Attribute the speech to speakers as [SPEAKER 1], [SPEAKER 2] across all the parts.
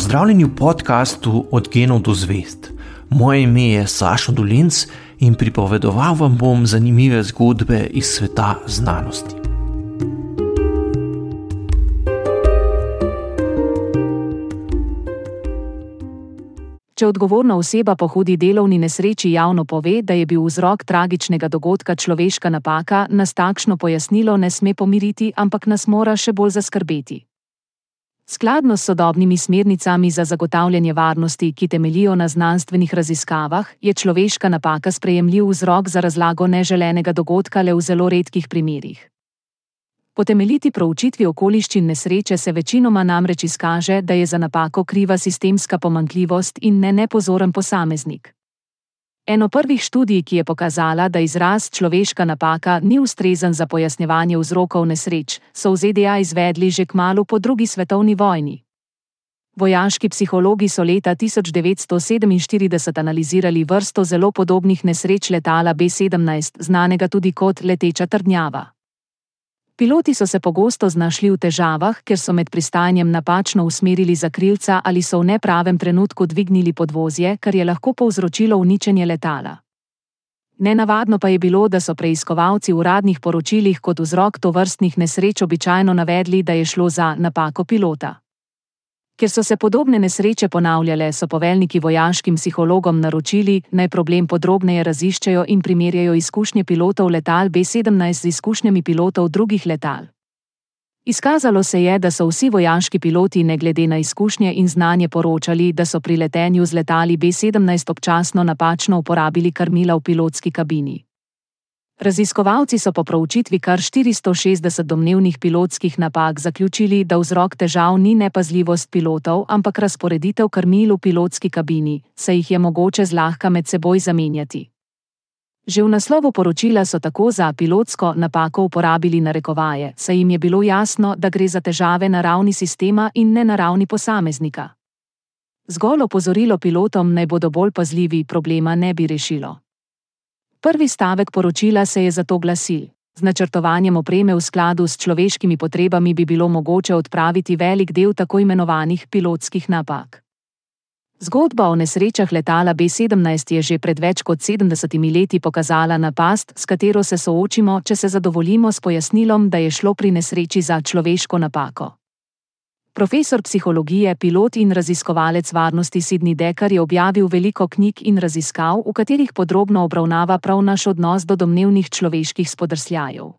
[SPEAKER 1] Pozdravljeni v podkastu Od genov do zvest. Moje ime je Sašo Dolinc in pripovedoval vam bom zanimive zgodbe iz sveta znanosti.
[SPEAKER 2] Če odgovorna oseba po hudi delovni nesreči javno pove, da je bil vzrok tragičnega dogodka človeška napaka, nas takšno pojasnilo ne sme pomiriti, ampak nas mora še bolj zaskrbeti. Skladno s sodobnimi smernicami za zagotavljanje varnosti, ki temelijo na znanstvenih raziskavah, je človeška napaka sprejemljiv vzrok za razlago neželenega dogodka le v zelo redkih primerih. Po temeljiti proučitvi okoliščin nesreče se večinoma namreč izkaže, da je za napako kriva sistemska pomankljivost in ne nepozoren posameznik. Eno prvih študij, ki je pokazala, da izraz človeška napaka ni ustrezen za pojasnjevanje vzrokov nesreč, so v ZDA izvedli že kmalo po drugi svetovni vojni. Vojaški psihologi so leta 1947 analizirali vrsto zelo podobnih nesreč letala B-17, znanega tudi kot leteča trdnjava. Piloti so se pogosto znašli v težavah, ker so med pristajanjem napačno usmerili zakrilca ali so v nepravem trenutku dvignili podvozje, kar je lahko povzročilo uničenje letala. Nenavadno pa je bilo, da so preiskovalci v uradnih poročilih kot vzrok to vrstnih nesreč običajno navedli, da je šlo za napako pilota. Ker so se podobne nesreče ponavljale, so poveljniki vojaškim psihologom naročili, naj problem podrobneje raziščejo in primerjajo izkušnje pilotov letal B-17 z izkušnjami pilotov drugih letal. Izkazalo se je, da so vsi vojaški piloti, ne glede na izkušnje in znanje, poročali, da so pri letenju z letali B-17 občasno napačno uporabili krmila v pilotski kabini. Raziskovalci so po proučitvi kar 460 domnevnih pilotskih napak zaključili, da vzrok težav ni nepazljivost pilotov, ampak razporeditev krmil v pilotski kabini, saj jih je mogoče zlahka med seboj zamenjati. Že v naslovu poročila so tako za pilotsko napako uporabili narekovaje, saj jim je bilo jasno, da gre za težave na ravni sistema in ne na ravni posameznika. Zgolj opozorilo pilotom naj bodo bolj pazljivi, problema ne bi rešilo. Prvi stavek poročila se je zato glasil: Z načrtovanjem opreme v skladu s človeškimi potrebami bi bilo mogoče odpraviti velik del tako imenovanih pilotskih napak. Zgodba o nesrečah letala B-17 je že pred več kot 70 leti pokazala napast, s katero se soočimo, če se zadovoljimo s pojasnilom, da je šlo pri nesreči za človeško napako. Profesor psihologije, pilot in raziskovalec varnosti Sidney Decker je objavil veliko knjig in raziskav, v katerih podrobno obravnava prav naš odnos do domnevnih človeških spodrsljajev.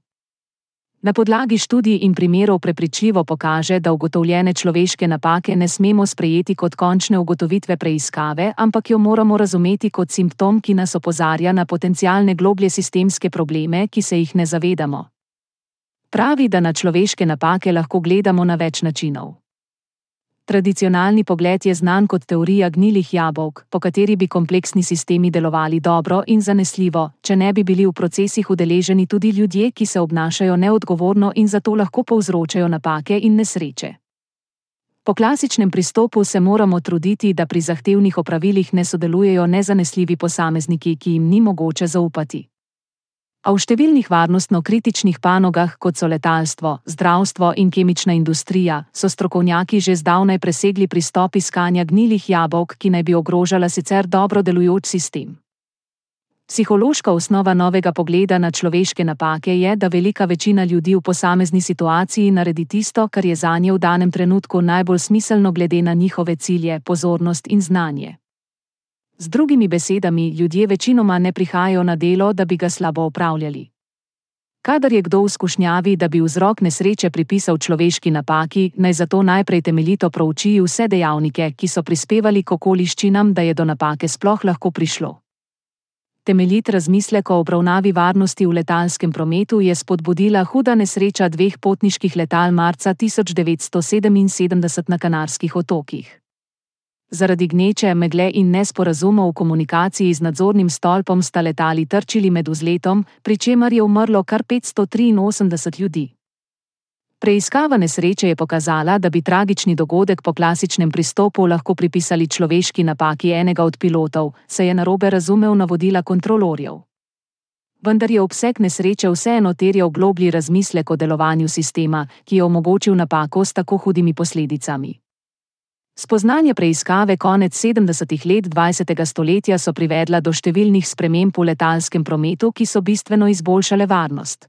[SPEAKER 2] Na podlagi študij in primerov prepričljivo pokaže, da ugotovljene človeške napake ne smemo sprejeti kot končne ugotovitve preiskave, ampak jo moramo razumeti kot simptom, ki nas opozarja na potencialne globlje sistemske probleme, ki se jih ne zavedamo. Pravi, da na človeške napake lahko gledamo na več načinov. Tradicionalni pogled je znan kot teorija gnilih jabolk, po kateri bi kompleksni sistemi delovali dobro in zanesljivo, če ne bi bili v procesih udeleženi tudi ljudje, ki se obnašajo neodgovorno in zato lahko povzročajo napake in nesreče. Po klasičnem pristopu se moramo truditi, da pri zahtevnih opravilih ne sodelujejo nezanesljivi posamezniki, ki jim ni mogoče zaupati. A v številnih varnostno kritičnih panogah, kot so letalstvo, zdravstvo in kemična industrija, so strokovnjaki že zdavnaj presegli pristop iskanja gnilih jabolk, ki naj bi ogrožala sicer dobro delujoč sistem. Psihološka osnova novega pogleda na človeške napake je, da velika večina ljudi v posamezni situaciji naredi tisto, kar je za nje v danem trenutku najbolj smiselno glede na njihove cilje, pozornost in znanje. Z drugimi besedami, ljudje večinoma ne prihajajo na delo, da bi ga slabo upravljali. Kadar je kdo v skušnjavi, da bi vzrok nesreče pripisal človeški napaki, naj zato najprej temeljito prouči vse dejavnike, ki so prispevali k okoliščinam, da je do napake sploh lahko prišlo. Temeljit razmislek o obravnavi varnosti v letalskem prometu je spodbudila huda nesreča dveh potniških letal marca 1977 na Kanarskih otokih. Zaradi gneče, megle in nesporazumov v komunikaciji z nadzornim stolpom sta letali trčili med vzletom, pri čemer je umrlo kar 583 ljudi. Preiskava nesreče je pokazala, da bi tragični dogodek po klasičnem pristopu lahko pripisali človeški napaki enega od pilotov, se je narobe razumel navodila kontrolorjev. Vendar je obseg nesreče vseeno terjal globlji razmislek o delovanju sistema, ki je omogočil napako s tako hudimi posledicami. Spoznanje preiskave konec 70-ih let 20. stoletja so privedla do številnih sprememb v letalskem prometu, ki so bistveno izboljšale varnost.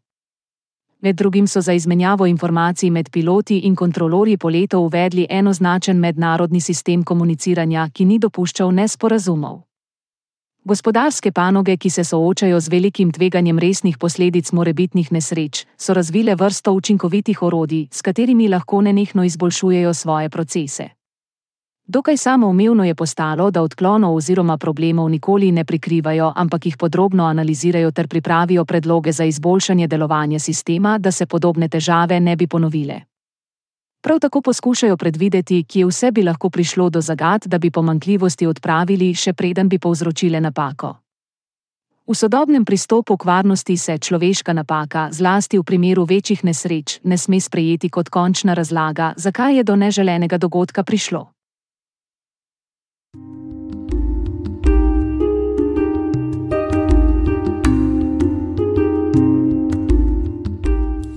[SPEAKER 2] Med drugim so za izmenjavo informacij med piloti in kontrolorji poletov uvedli enoznačen mednarodni sistem komuniciranja, ki ni dopuščal nesporazumov. Gospodarske panoge, ki se soočajo z velikim tveganjem resnih posledic morebitnih nesreč, so razvile vrsto učinkovitih orodij, s katerimi lahko nenehno izboljšujejo svoje procese. Dokaj samoumevno je postalo, da odklonov oziroma problemov nikoli ne prikrivajo, ampak jih podrobno analizirajo ter pripravijo predloge za izboljšanje delovanja sistema, da se podobne težave ne bi ponovile. Prav tako poskušajo predvideti, kje vse bi lahko prišlo do zagad, da bi pomankljivosti odpravili, še preden bi povzročile napako. V sodobnem pristopu k varnosti se človeška napaka, zlasti v primeru večjih nesreč, ne sme sprejeti kot končna razlaga, zakaj je do neželenega dogodka prišlo.